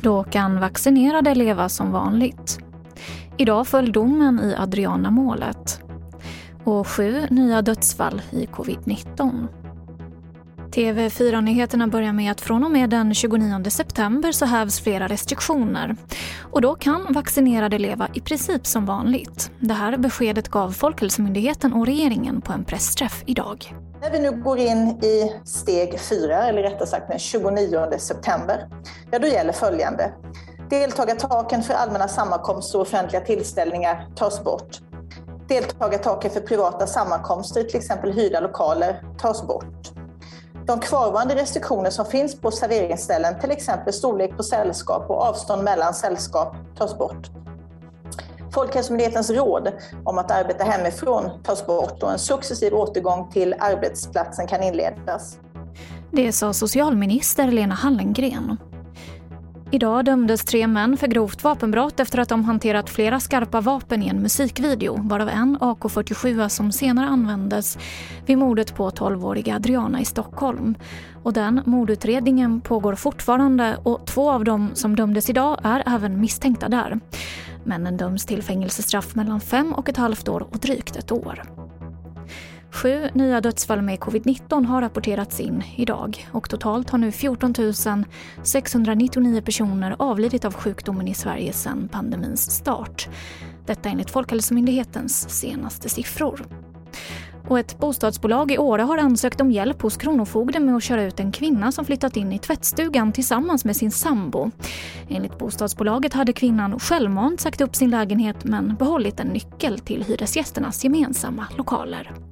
Då kan vaccinerade leva som vanligt. Idag föll domen i Adriana-målet. Och sju nya dödsfall i covid-19. TV4-nyheterna börjar med att från och med den 29 september så hävs flera restriktioner. Och då kan vaccinerade leva i princip som vanligt. Det här beskedet gav Folkhälsomyndigheten och regeringen på en pressträff idag. När vi nu går in i steg fyra, eller rättare sagt den 29 september, ja då gäller följande. Deltagartaken för allmänna sammankomster och offentliga tillställningar tas bort. Deltagartaken för privata sammankomster, till exempel hyrda lokaler, tas bort. De kvarvarande restriktioner som finns på serveringsställen, till exempel storlek på sällskap och avstånd mellan sällskap, tas bort. Folkhälsomyndighetens råd om att arbeta hemifrån tas bort och en successiv återgång till arbetsplatsen kan inledas. Det sa socialminister Lena Hallengren. Idag dömdes tre män för grovt vapenbrott efter att de hanterat flera skarpa vapen i en musikvideo, varav en AK47 som senare användes vid mordet på 12-åriga Adriana i Stockholm. Och den mordutredningen pågår fortfarande och två av dem som dömdes idag är även misstänkta där. Männen döms till fängelsestraff mellan fem och ett halvt år och drygt ett år. Sju nya dödsfall med covid-19 har rapporterats in idag och totalt har nu 14 699 personer avlidit av sjukdomen i Sverige sedan pandemins start. Detta enligt Folkhälsomyndighetens senaste siffror. Och ett bostadsbolag i Åre har ansökt om hjälp hos Kronofogden med att köra ut en kvinna som flyttat in i tvättstugan tillsammans med sin sambo. Enligt bostadsbolaget hade kvinnan självmant sagt upp sin lägenhet men behållit en nyckel till hyresgästernas gemensamma lokaler.